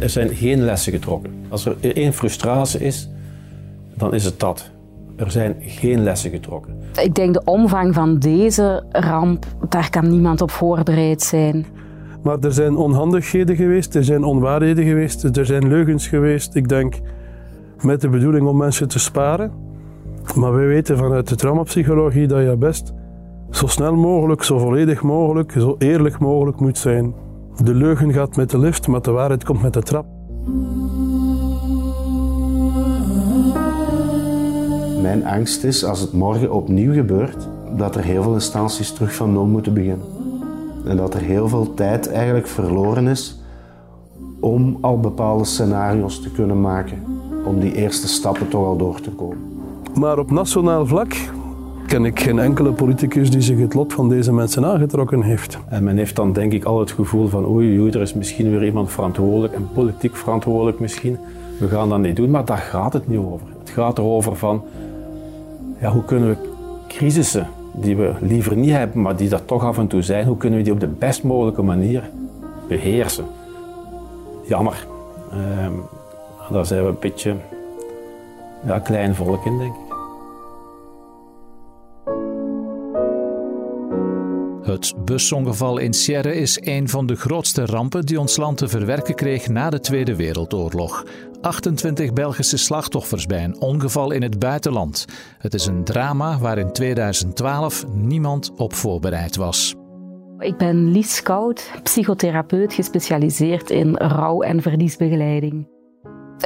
Er zijn geen lessen getrokken. Als er één frustratie is, dan is het dat. Er zijn geen lessen getrokken. Ik denk de omvang van deze ramp, daar kan niemand op voorbereid zijn. Maar er zijn onhandigheden geweest, er zijn onwaarheden geweest, er zijn leugens geweest. Ik denk met de bedoeling om mensen te sparen. Maar wij weten vanuit de traumapsychologie dat je best zo snel mogelijk, zo volledig mogelijk, zo eerlijk mogelijk moet zijn. De leugen gaat met de lift, maar de waarheid komt met de trap. Mijn angst is, als het morgen opnieuw gebeurt, dat er heel veel instanties terug van nul moeten beginnen. En dat er heel veel tijd eigenlijk verloren is om al bepaalde scenario's te kunnen maken. Om die eerste stappen toch al door te komen. Maar op nationaal vlak ken ik geen enkele politicus die zich het lot van deze mensen aangetrokken heeft. En men heeft dan denk ik al het gevoel van oei, oei er is misschien weer iemand verantwoordelijk en politiek verantwoordelijk misschien. We gaan dat niet doen, maar daar gaat het niet over. Het gaat erover van ja, hoe kunnen we crisissen die we liever niet hebben, maar die dat toch af en toe zijn, hoe kunnen we die op de best mogelijke manier beheersen? Jammer. Ehm, daar zijn we een beetje ja, klein volk in, denk ik. Het busongeval in Sierre is een van de grootste rampen die ons land te verwerken kreeg na de Tweede Wereldoorlog. 28 Belgische slachtoffers bij een ongeval in het buitenland. Het is een drama waar in 2012 niemand op voorbereid was. Ik ben Lies Skout, psychotherapeut gespecialiseerd in rouw- en verliesbegeleiding.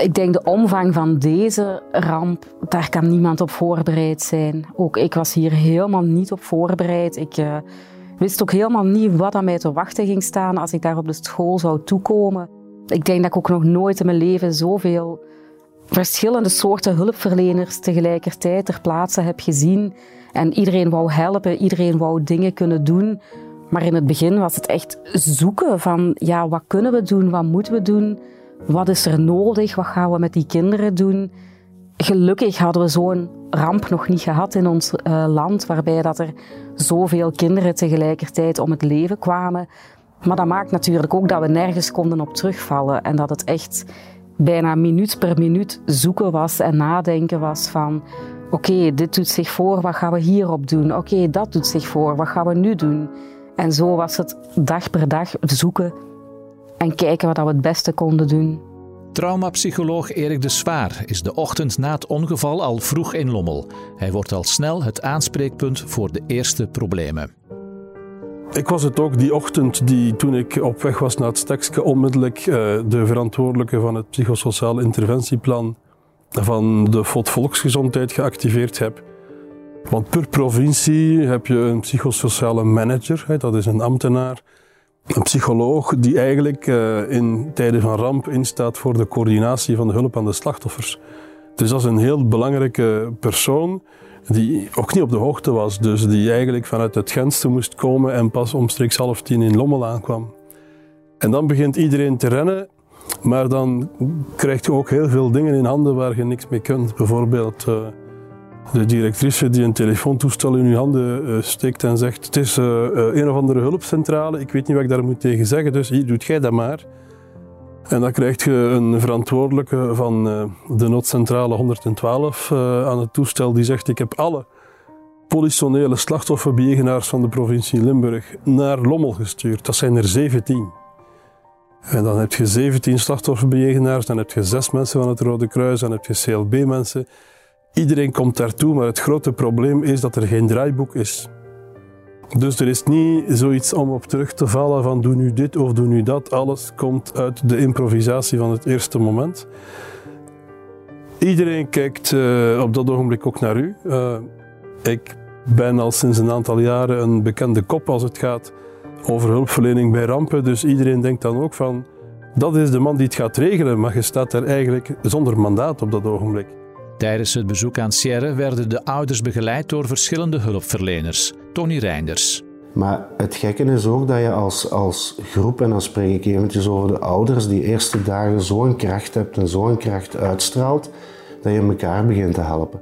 Ik denk de omvang van deze ramp, daar kan niemand op voorbereid zijn. Ook ik was hier helemaal niet op voorbereid. Ik uh, wist ook helemaal niet wat aan mij te wachten ging staan als ik daar op de school zou toekomen. Ik denk dat ik ook nog nooit in mijn leven zoveel verschillende soorten hulpverleners tegelijkertijd ter plaatse heb gezien. En iedereen wou helpen, iedereen wou dingen kunnen doen. Maar in het begin was het echt zoeken van, ja, wat kunnen we doen, wat moeten we doen, wat is er nodig, wat gaan we met die kinderen doen. Gelukkig hadden we zo'n ramp nog niet gehad in ons uh, land, waarbij dat er zoveel kinderen tegelijkertijd om het leven kwamen. Maar dat maakt natuurlijk ook dat we nergens konden op terugvallen en dat het echt bijna minuut per minuut zoeken was en nadenken was van oké, dit doet zich voor, wat gaan we hierop doen? Oké, dat doet zich voor, wat gaan we nu doen? En zo was het dag per dag zoeken en kijken wat we het beste konden doen. Traumapsycholoog Erik de Zwaar is de ochtend na het ongeval al vroeg in Lommel. Hij wordt al snel het aanspreekpunt voor de eerste problemen. Ik was het ook die ochtend die toen ik op weg was naar het stekske onmiddellijk uh, de verantwoordelijke van het psychosociaal interventieplan van de FOD Volksgezondheid geactiveerd heb. Want per provincie heb je een psychosociale manager, dat is een ambtenaar, een psycholoog die eigenlijk uh, in tijden van ramp instaat voor de coördinatie van de hulp aan de slachtoffers. Dus dat is een heel belangrijke persoon die ook niet op de hoogte was, dus die eigenlijk vanuit het Gentse moest komen en pas omstreeks half tien in Lommel aankwam. En dan begint iedereen te rennen, maar dan krijg je ook heel veel dingen in handen waar je niks mee kunt. Bijvoorbeeld uh, de directrice die een telefoontoestel in uw handen uh, steekt en zegt: Het is uh, een of andere hulpcentrale, ik weet niet wat ik daar moet tegen zeggen, dus hier doet jij dat maar. En dan krijg je een verantwoordelijke van de noodcentrale 112 uh, aan het toestel die zegt: Ik heb alle politionele slachtofferbejegenaars van de provincie Limburg naar Lommel gestuurd. Dat zijn er 17. En dan heb je 17 slachtofferbejegenaars, dan heb je zes mensen van het Rode Kruis, dan heb je CLB-mensen. Iedereen komt daartoe, maar het grote probleem is dat er geen draaiboek is. Dus er is niet zoiets om op terug te vallen van doe nu dit of doe nu dat. Alles komt uit de improvisatie van het eerste moment. Iedereen kijkt uh, op dat ogenblik ook naar u. Uh, ik ben al sinds een aantal jaren een bekende kop als het gaat over hulpverlening bij rampen. Dus iedereen denkt dan ook van dat is de man die het gaat regelen, maar je staat daar eigenlijk zonder mandaat op dat ogenblik. Tijdens het bezoek aan Sierre werden de ouders begeleid door verschillende hulpverleners. Tony Reinders. Maar het gekke is ook dat je als, als groep, en dan spreek ik eventjes over de ouders, die eerste dagen zo'n kracht hebt en zo'n kracht uitstraalt, dat je elkaar begint te helpen.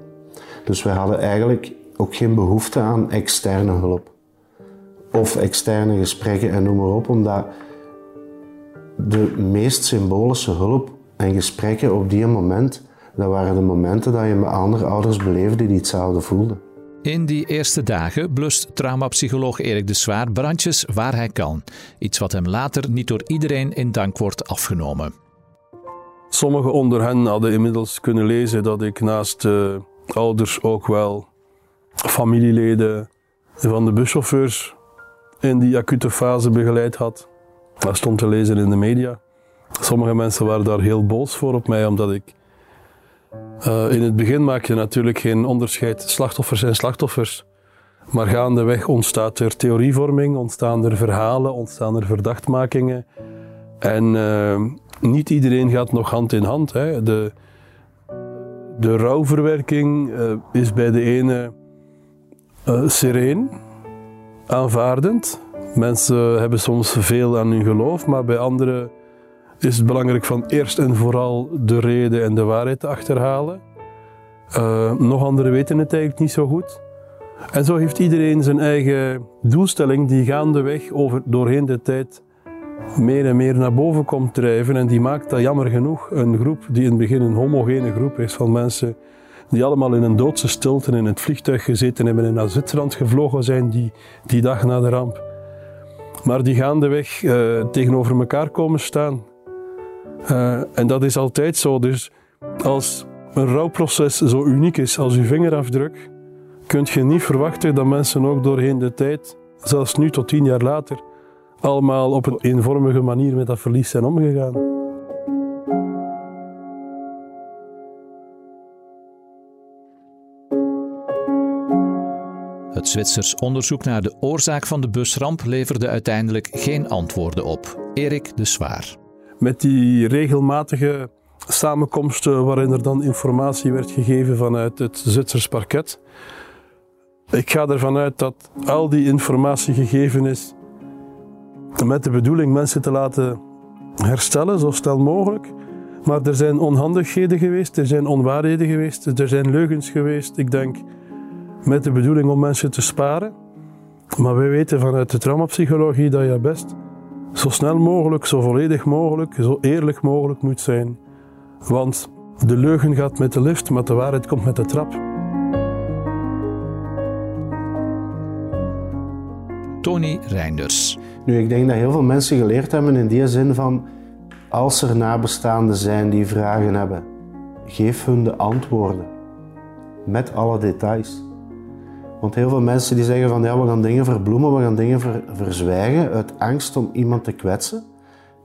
Dus wij hadden eigenlijk ook geen behoefte aan externe hulp. Of externe gesprekken en noem maar op, omdat de meest symbolische hulp en gesprekken op die moment, dat waren de momenten dat je met andere ouders beleefde die hetzelfde voelden. In die eerste dagen blust traumapsycholoog Erik de Zwaar brandjes waar hij kan. Iets wat hem later niet door iedereen in dank wordt afgenomen. Sommigen onder hen hadden inmiddels kunnen lezen dat ik naast uh, ouders ook wel familieleden van de buschauffeurs in die acute fase begeleid had. Dat stond te lezen in de media. Sommige mensen waren daar heel boos voor op mij, omdat ik. Uh, in het begin maak je natuurlijk geen onderscheid slachtoffers en slachtoffers. Maar gaandeweg ontstaat er theorievorming, ontstaan er verhalen, ontstaan er verdachtmakingen. En uh, niet iedereen gaat nog hand in hand. Hè. De, de rouwverwerking uh, is bij de ene sereen, aanvaardend. Mensen hebben soms veel aan hun geloof, maar bij anderen is het belangrijk van eerst en vooral de reden en de waarheid te achterhalen. Uh, nog anderen weten het eigenlijk niet zo goed. En zo heeft iedereen zijn eigen doelstelling die gaandeweg over, doorheen de tijd meer en meer naar boven komt drijven. En die maakt dat jammer genoeg een groep die in het begin een homogene groep is van mensen die allemaal in een doodse stilte in het vliegtuig gezeten hebben en naar Zwitserland gevlogen zijn die, die dag na de ramp. Maar die gaandeweg uh, tegenover elkaar komen staan. Uh, en dat is altijd zo. Dus als een rouwproces zo uniek is als uw vingerafdruk, kunt je niet verwachten dat mensen ook doorheen de tijd, zelfs nu tot tien jaar later, allemaal op een eenvormige manier met dat verlies zijn omgegaan. Het Zwitsers onderzoek naar de oorzaak van de busramp leverde uiteindelijk geen antwoorden op. Erik de Zwaar. Met die regelmatige samenkomsten waarin er dan informatie werd gegeven vanuit het Zwitsers parket. Ik ga ervan uit dat al die informatie gegeven is met de bedoeling mensen te laten herstellen zo snel mogelijk. Maar er zijn onhandigheden geweest, er zijn onwaarheden geweest, er zijn leugens geweest. Ik denk met de bedoeling om mensen te sparen. Maar wij weten vanuit de traumapsychologie dat je best zo snel mogelijk, zo volledig mogelijk, zo eerlijk mogelijk moet zijn. Want de leugen gaat met de lift, maar de waarheid komt met de trap. Tony Reinders. Nu, ik denk dat heel veel mensen geleerd hebben in die zin van als er nabestaanden zijn die vragen hebben, geef hun de antwoorden met alle details. Want heel veel mensen die zeggen van ja, we gaan dingen verbloemen, we gaan dingen verzwijgen uit angst om iemand te kwetsen.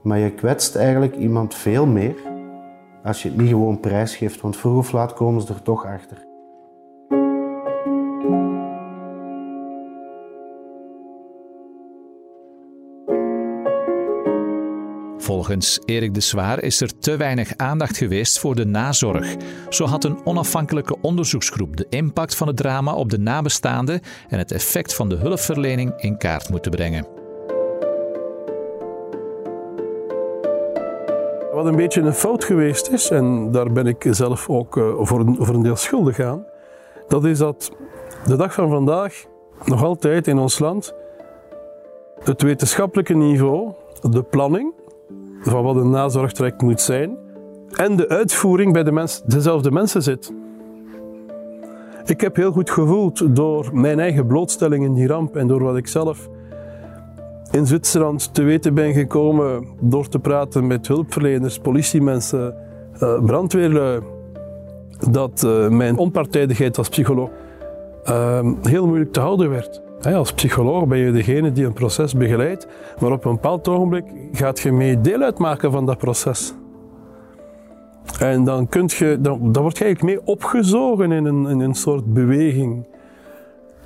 Maar je kwetst eigenlijk iemand veel meer als je het niet gewoon prijsgeeft, want vroeg of laat komen ze er toch achter. Volgens Erik de Zwaar is er te weinig aandacht geweest voor de nazorg. Zo had een onafhankelijke onderzoeksgroep de impact van het drama op de nabestaanden en het effect van de hulpverlening in kaart moeten brengen. Wat een beetje een fout geweest is, en daar ben ik zelf ook eh, voor een, voor een deel schuldig aan, dat is dat de dag van vandaag nog altijd in ons land het wetenschappelijke niveau, de planning, van wat een nazorgtraject moet zijn en de uitvoering bij de dezelfde mensen zit. Ik heb heel goed gevoeld door mijn eigen blootstelling in die ramp en door wat ik zelf in Zwitserland te weten ben gekomen door te praten met hulpverleners, politiemensen, uh, brandweerlui, dat uh, mijn onpartijdigheid als psycholoog uh, heel moeilijk te houden werd. Als psycholoog ben je degene die een proces begeleidt, maar op een bepaald ogenblik gaat je mee deel uitmaken van dat proces. En dan, kunt je, dan, dan word je eigenlijk mee opgezogen in een, een soort beweging,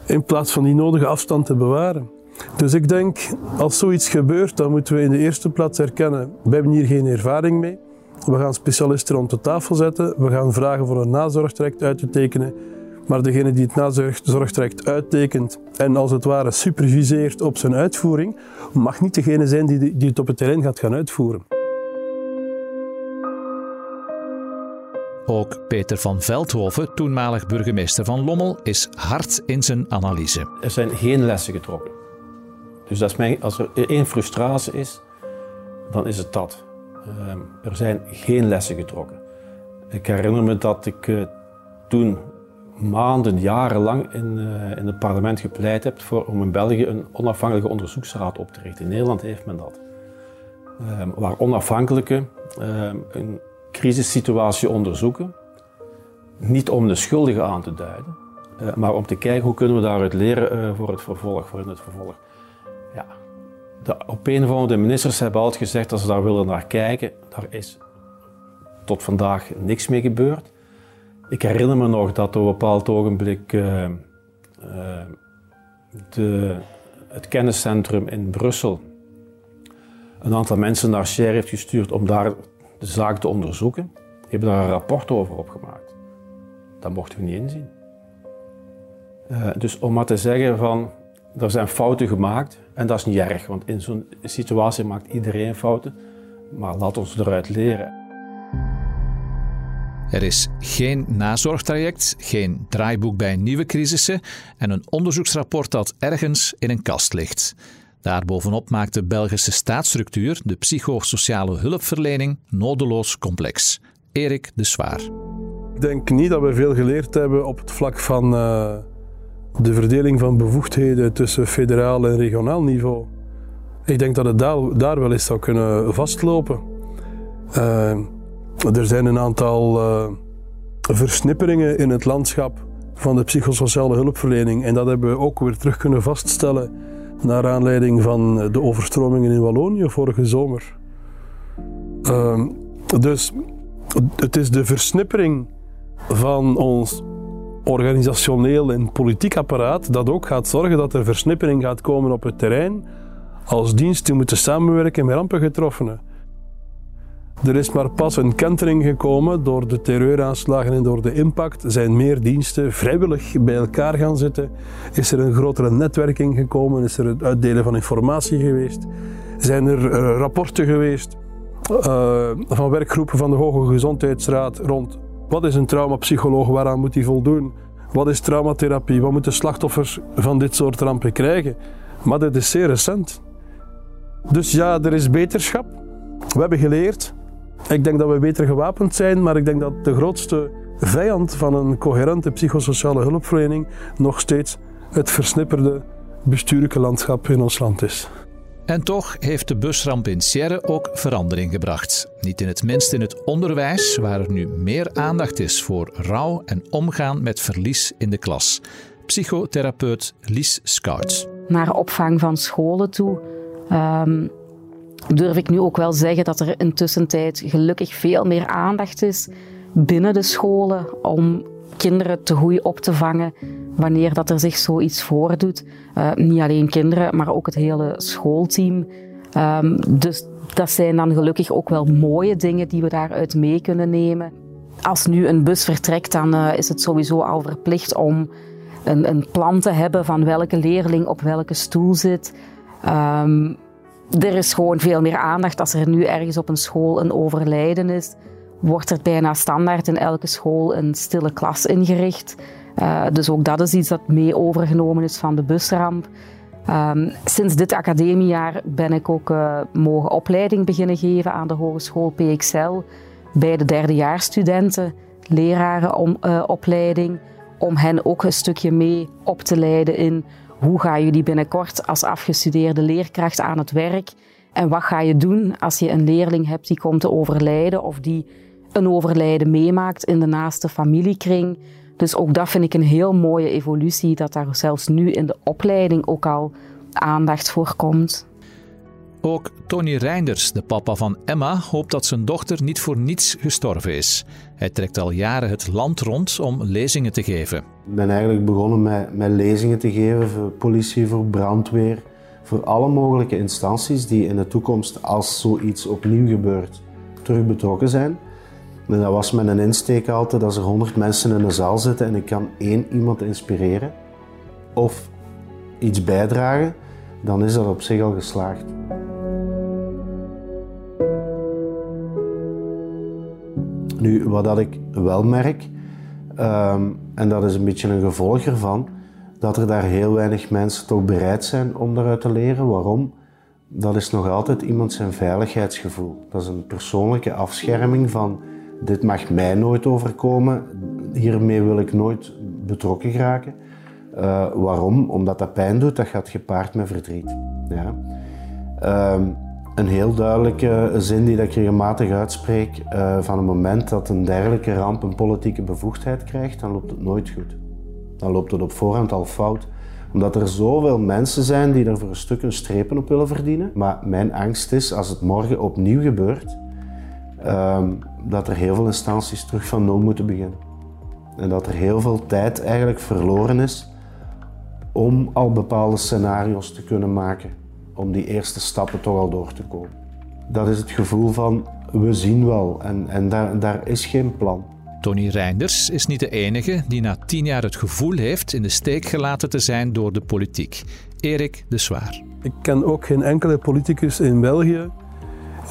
in plaats van die nodige afstand te bewaren. Dus ik denk, als zoiets gebeurt, dan moeten we in de eerste plaats erkennen, we hebben hier geen ervaring mee. We gaan specialisten rond de tafel zetten, we gaan vragen voor een nazorgtraject uit te tekenen maar degene die het nazorgtraject uittekent en als het ware superviseert op zijn uitvoering, mag niet degene zijn die, die het op het terrein gaat gaan uitvoeren. Ook Peter van Veldhoven, toenmalig burgemeester van Lommel, is hard in zijn analyse. Er zijn geen lessen getrokken. Dus dat is mijn, als er één frustratie is, dan is het dat. Ehm, er zijn geen lessen getrokken. Ik herinner me dat ik uh, toen maanden, jarenlang in, uh, in het parlement gepleit heb voor, om in België een onafhankelijke onderzoeksraad op te richten. In Nederland heeft men dat. Ehm, waar onafhankelijke ehm, een crisissituatie onderzoeken, niet om de schuldigen aan te duiden, uh, maar om te kijken hoe kunnen we daaruit leren voor het vervolg, voor in het vervolg. Ja, de op een of andere ministers hebben altijd gezegd dat ze daar willen naar kijken. Daar is tot vandaag niks mee gebeurd. Ik herinner me nog dat op een bepaald ogenblik uh, uh, de, het kenniscentrum in Brussel een aantal mensen naar Cher heeft gestuurd om daar de zaak te onderzoeken. Hebben daar een rapport over opgemaakt. Dat mochten we niet inzien. Uh, dus om maar te zeggen van, er zijn fouten gemaakt en dat is niet erg, want in zo'n situatie maakt iedereen fouten. Maar laat ons eruit leren. Er is geen nazorgtraject, geen draaiboek bij nieuwe crisissen en een onderzoeksrapport dat ergens in een kast ligt. Daarbovenop maakt de Belgische staatsstructuur de psychosociale hulpverlening nodeloos complex. Erik de Zwaar. Ik denk niet dat we veel geleerd hebben op het vlak van uh, de verdeling van bevoegdheden tussen federaal en regionaal niveau. Ik denk dat het daar, wel eens zou kunnen vastlopen. Uh, er zijn een aantal uh, versnipperingen in het landschap van de psychosociale hulpverlening en dat hebben we ook weer terug kunnen vaststellen naar aanleiding van de overstromingen in Wallonië vorige zomer. Uh, dus het is de versnippering van ons organisationeel en politiek apparaat dat ook gaat zorgen dat er versnippering gaat komen op het terrein als diensten moeten samenwerken met rampengetroffenen. Er is maar pas een kentering gekomen door de terreuraanslagen en door de impact. Zijn meer diensten vrijwillig bij elkaar gaan zitten? Is er een grotere netwerking gekomen? Is er het uitdelen van informatie geweest? Zijn er uh, rapporten geweest uh, van werkgroepen van de Hoge Gezondheidsraad rond wat is een traumapsycholoog, waaraan moet hij voldoen? Wat is traumatherapie? Wat moeten slachtoffers van dit soort rampen krijgen? Maar dit is zeer recent. Dus ja, er is beterschap. We hebben geleerd. Ik denk dat we beter gewapend zijn, maar ik denk dat de grootste vijand van een coherente psychosociale hulpverlening nog steeds het versnipperde bestuurlijke landschap in ons land is. En toch heeft de busramp in Sierre ook verandering gebracht. Niet in het minst in het onderwijs, waar er nu meer aandacht is voor rouw en omgaan met verlies in de klas. Psychotherapeut Lies Scouts. Naar opvang van scholen toe um, durf ik nu ook wel zeggen dat er intussen tijd gelukkig veel meer aandacht is binnen de scholen om kinderen te goed op te vangen wanneer dat er zich zoiets voordoet. Uh, niet alleen kinderen, maar ook het hele schoolteam. Um, dus dat zijn dan gelukkig ook wel mooie dingen die we daaruit mee kunnen nemen. Als nu een bus vertrekt, dan uh, is het sowieso al verplicht om een, een, plan te hebben van welke leerling op welke stoel zit. Um, er is gewoon veel meer aandacht als er nu ergens op een school een overlijden is. Wordt er bijna standaard in elke school een stille klas ingericht. Uh, dus ook dat is iets dat mee overgenomen is van de busramp. Um, sinds dit academiejaar ben ik ook uh, mogen opleiding beginnen geven aan de Hogeschool PXL bij de derdejaarsstudenten, lerarenopleiding, uh, om hen ook een stukje mee op te leiden in hoe ga je die binnenkort als afgestudeerde leerkracht aan het werk en wat ga je doen als je een leerling hebt die komt te overlijden of die een overlijden meemaakt in de naaste familiekring. Dus ook dat vind ik een heel mooie evolutie, dat daar zelfs nu in de opleiding ook al aandacht voor komt. Ook Tony Reinders, de papa van Emma, hoopt dat zijn dochter niet voor niets gestorven is. Hij trekt al jaren het land rond om lezingen te geven. Ik ben eigenlijk begonnen met, met lezingen te geven voor politie, voor brandweer, voor alle mogelijke instanties die in de toekomst, als zoiets opnieuw gebeurt, terug betrokken zijn. En dat was met een insteek altijd, als er honderd mensen in een zaal zitten en ik kan één iemand inspireren of iets bijdragen, dan is dat op zich al geslaagd. Nu, wat dat ik wel merk, um, en dat is een beetje een gevolg ervan, dat er daar heel weinig mensen toch bereid zijn om daaruit te leren. Waarom? dat is nog altijd iemand zijn veiligheidsgevoel. Dat is een persoonlijke afscherming van dit mag mij nooit overkomen, hiermee wil ik nooit betrokken geraken. Uh, waarom? Omdat dat pijn doet, dat gaat gepaard met verdriet. Ja. Uh, een heel duidelijke zin die ik regelmatig uitspreek, uh, van het moment dat een dergelijke ramp een politieke bevoegdheid krijgt, dan loopt het nooit goed. Dan loopt het op voorhand al fout omdat er zoveel mensen zijn die er voor een stuk een strepen op willen verdienen. Maar mijn angst is, als het morgen opnieuw gebeurt, uh, dat er heel veel instanties terug van nul moeten beginnen. En dat er heel veel tijd eigenlijk verloren is om al bepaalde scenario's te kunnen maken. Om die eerste stappen toch al door te komen. Dat is het gevoel van, we zien wel en, en daar, daar is geen plan. Tony Reinders is niet de enige die na tien jaar het gevoel heeft in de steek gelaten te zijn door de politiek. Erik de Zwaar. Ik ken ook geen enkele politicus in België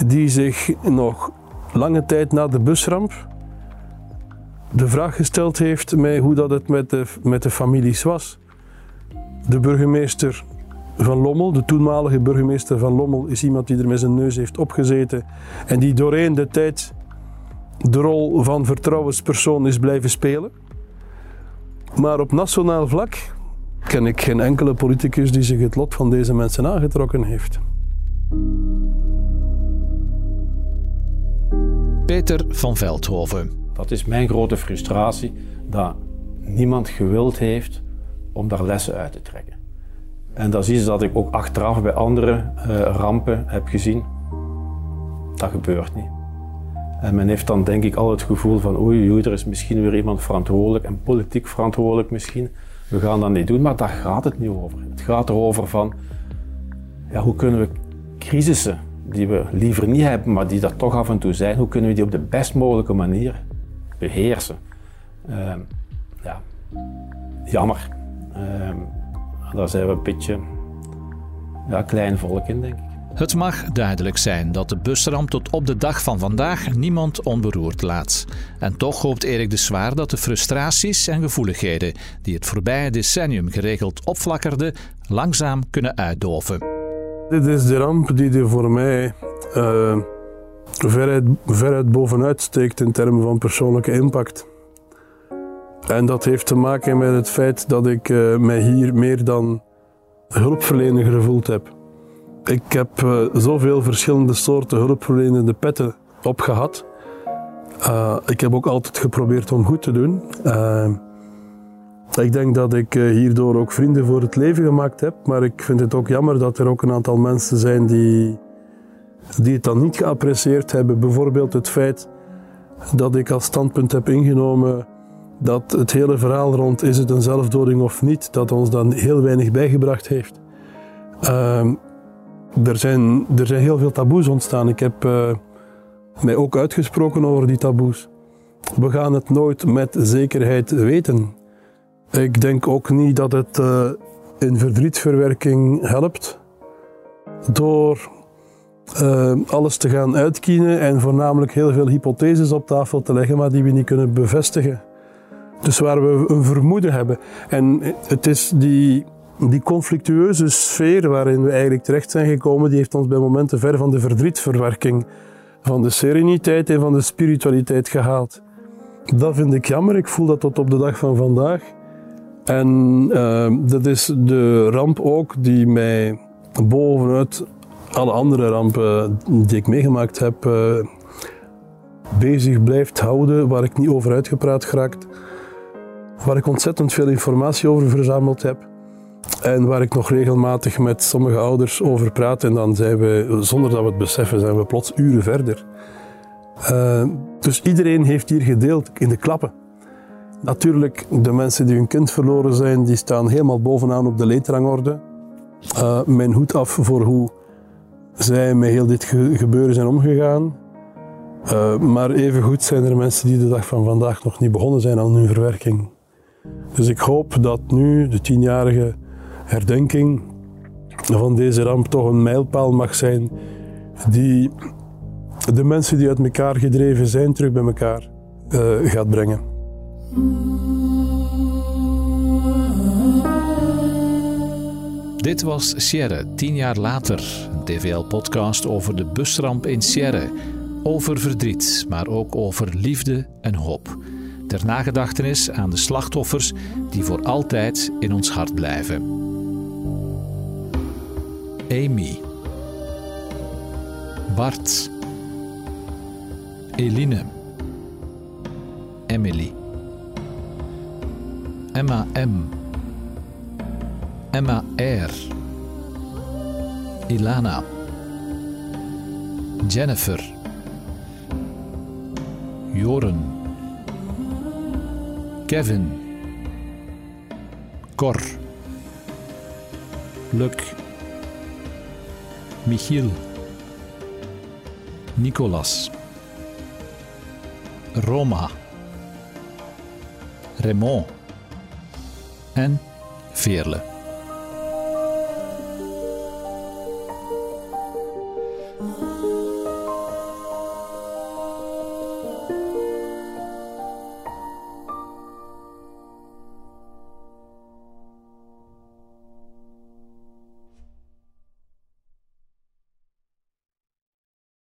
die zich nog lange tijd na de busramp de vraag gesteld heeft mij hoe dat het met de, met de families was. De burgemeester van Lommel, de toenmalige burgemeester van Lommel, is iemand die er met zijn neus heeft opgezeten en die doorheen de tijd de rol van vertrouwenspersoon is blijven spelen. Maar op nationaal vlak ken ik geen enkele politicus die zich het lot van deze mensen aangetrokken heeft. Peter van Veldhoven. Dat is mijn grote frustratie, dat niemand gewild heeft om daar lessen uit te trekken. En dat is iets dat ik ook achteraf bij andere uh, rampen heb gezien. Dat gebeurt niet. En men heeft dan denk ik al het gevoel van oei, er is misschien weer iemand verantwoordelijk en politiek verantwoordelijk misschien. We gaan dat niet doen, maar daar gaat het niet over. Het gaat erover van ja, hoe kunnen we crisissen die we liever niet hebben, maar die dat toch af en toe zijn, hoe kunnen we die op de best mogelijke manier beheersen? Uh, ja, jammer. Uh, daar zijn we een beetje ja, klein volk in, denk ik. Het mag duidelijk zijn dat de busramp tot op de dag van vandaag niemand onberoerd laat. En toch hoopt Erik de Zwaar dat de frustraties en gevoeligheden die het voorbije decennium geregeld opflakkerden, langzaam kunnen uitdoven. Dit is de ramp die er voor mij uh, veruit, veruit bovenuit steekt in termen van persoonlijke impact. En dat heeft te maken met het feit dat ik uh, mij hier meer dan hulpverlener gevoeld heb. Ik heb uh, zoveel verschillende soorten hulpverlenende petten opgehad. Uh, ik heb ook altijd geprobeerd om goed te doen. Ik denk dat ik hierdoor ook vrienden voor het leven gemaakt heb. Maar ik vind het ook jammer dat er ook een aantal mensen zijn die, die het dan niet geapprecieerd hebben. Bijvoorbeeld het feit dat ik als standpunt heb ingenomen dat het hele verhaal rond is het een zelfdoding of niet, dat ons dan heel weinig bijgebracht heeft. Uh, er zijn, er zijn heel veel taboes ontstaan. Ik heb uh, mij ook uitgesproken over die taboes. We gaan het nooit met zekerheid weten. Ik denk ook niet dat het uh, in verdrietverwerking helpt door uh, alles te gaan uitkiezen en voornamelijk heel veel hypotheses op tafel te leggen, maar die we niet kunnen bevestigen. Dus waar we een vermoeden hebben. En het is die die conflictueuze sfeer waarin we eigenlijk terecht zijn gekomen, die heeft ons bij momenten ver van de verdrietverwerking, van de sereniteit en van de spiritualiteit gehaald. Dat vind ik jammer. Ik voel dat tot op de dag van vandaag. En uh, dat is de ramp ook die mij bovenuit alle andere rampen die ik meegemaakt heb, uh, bezig blijft houden, waar ik niet over uitgepraat geraakt, waar ik ontzettend veel informatie over verzameld heb. En waar ik nog regelmatig met sommige ouders over praat. En dan zijn we, zonder dat we het beseffen, zijn we plots uren verder. Uh, dus iedereen heeft hier gedeeld in de klappen. Natuurlijk, de mensen die hun kind verloren zijn, die staan helemaal bovenaan op de leedrangorde. Uh, mijn hoed af voor hoe zij met heel dit ge gebeuren zijn omgegaan. Uh, maar evengoed zijn er mensen die de dag van vandaag nog niet begonnen zijn aan hun verwerking. Dus ik hoop dat nu de tienjarige herdenking van deze ramp toch een mijlpaal mag zijn die de mensen die uit elkaar gedreven zijn terug bij elkaar uh, gaat brengen. Dit was Sierre, tien jaar later. een TVL-podcast over de busramp in Sierre. Over verdriet, maar ook over liefde en hoop. Ter nagedachtenis aan de slachtoffers die voor altijd in ons hart blijven. Amy. Bart. Eline. Emily. Emma M. Emma R. Ilana. Jennifer. Joren. Kevin. Cor. Luc. Michiel. Nicolas. Roma. Raymond en Veerle.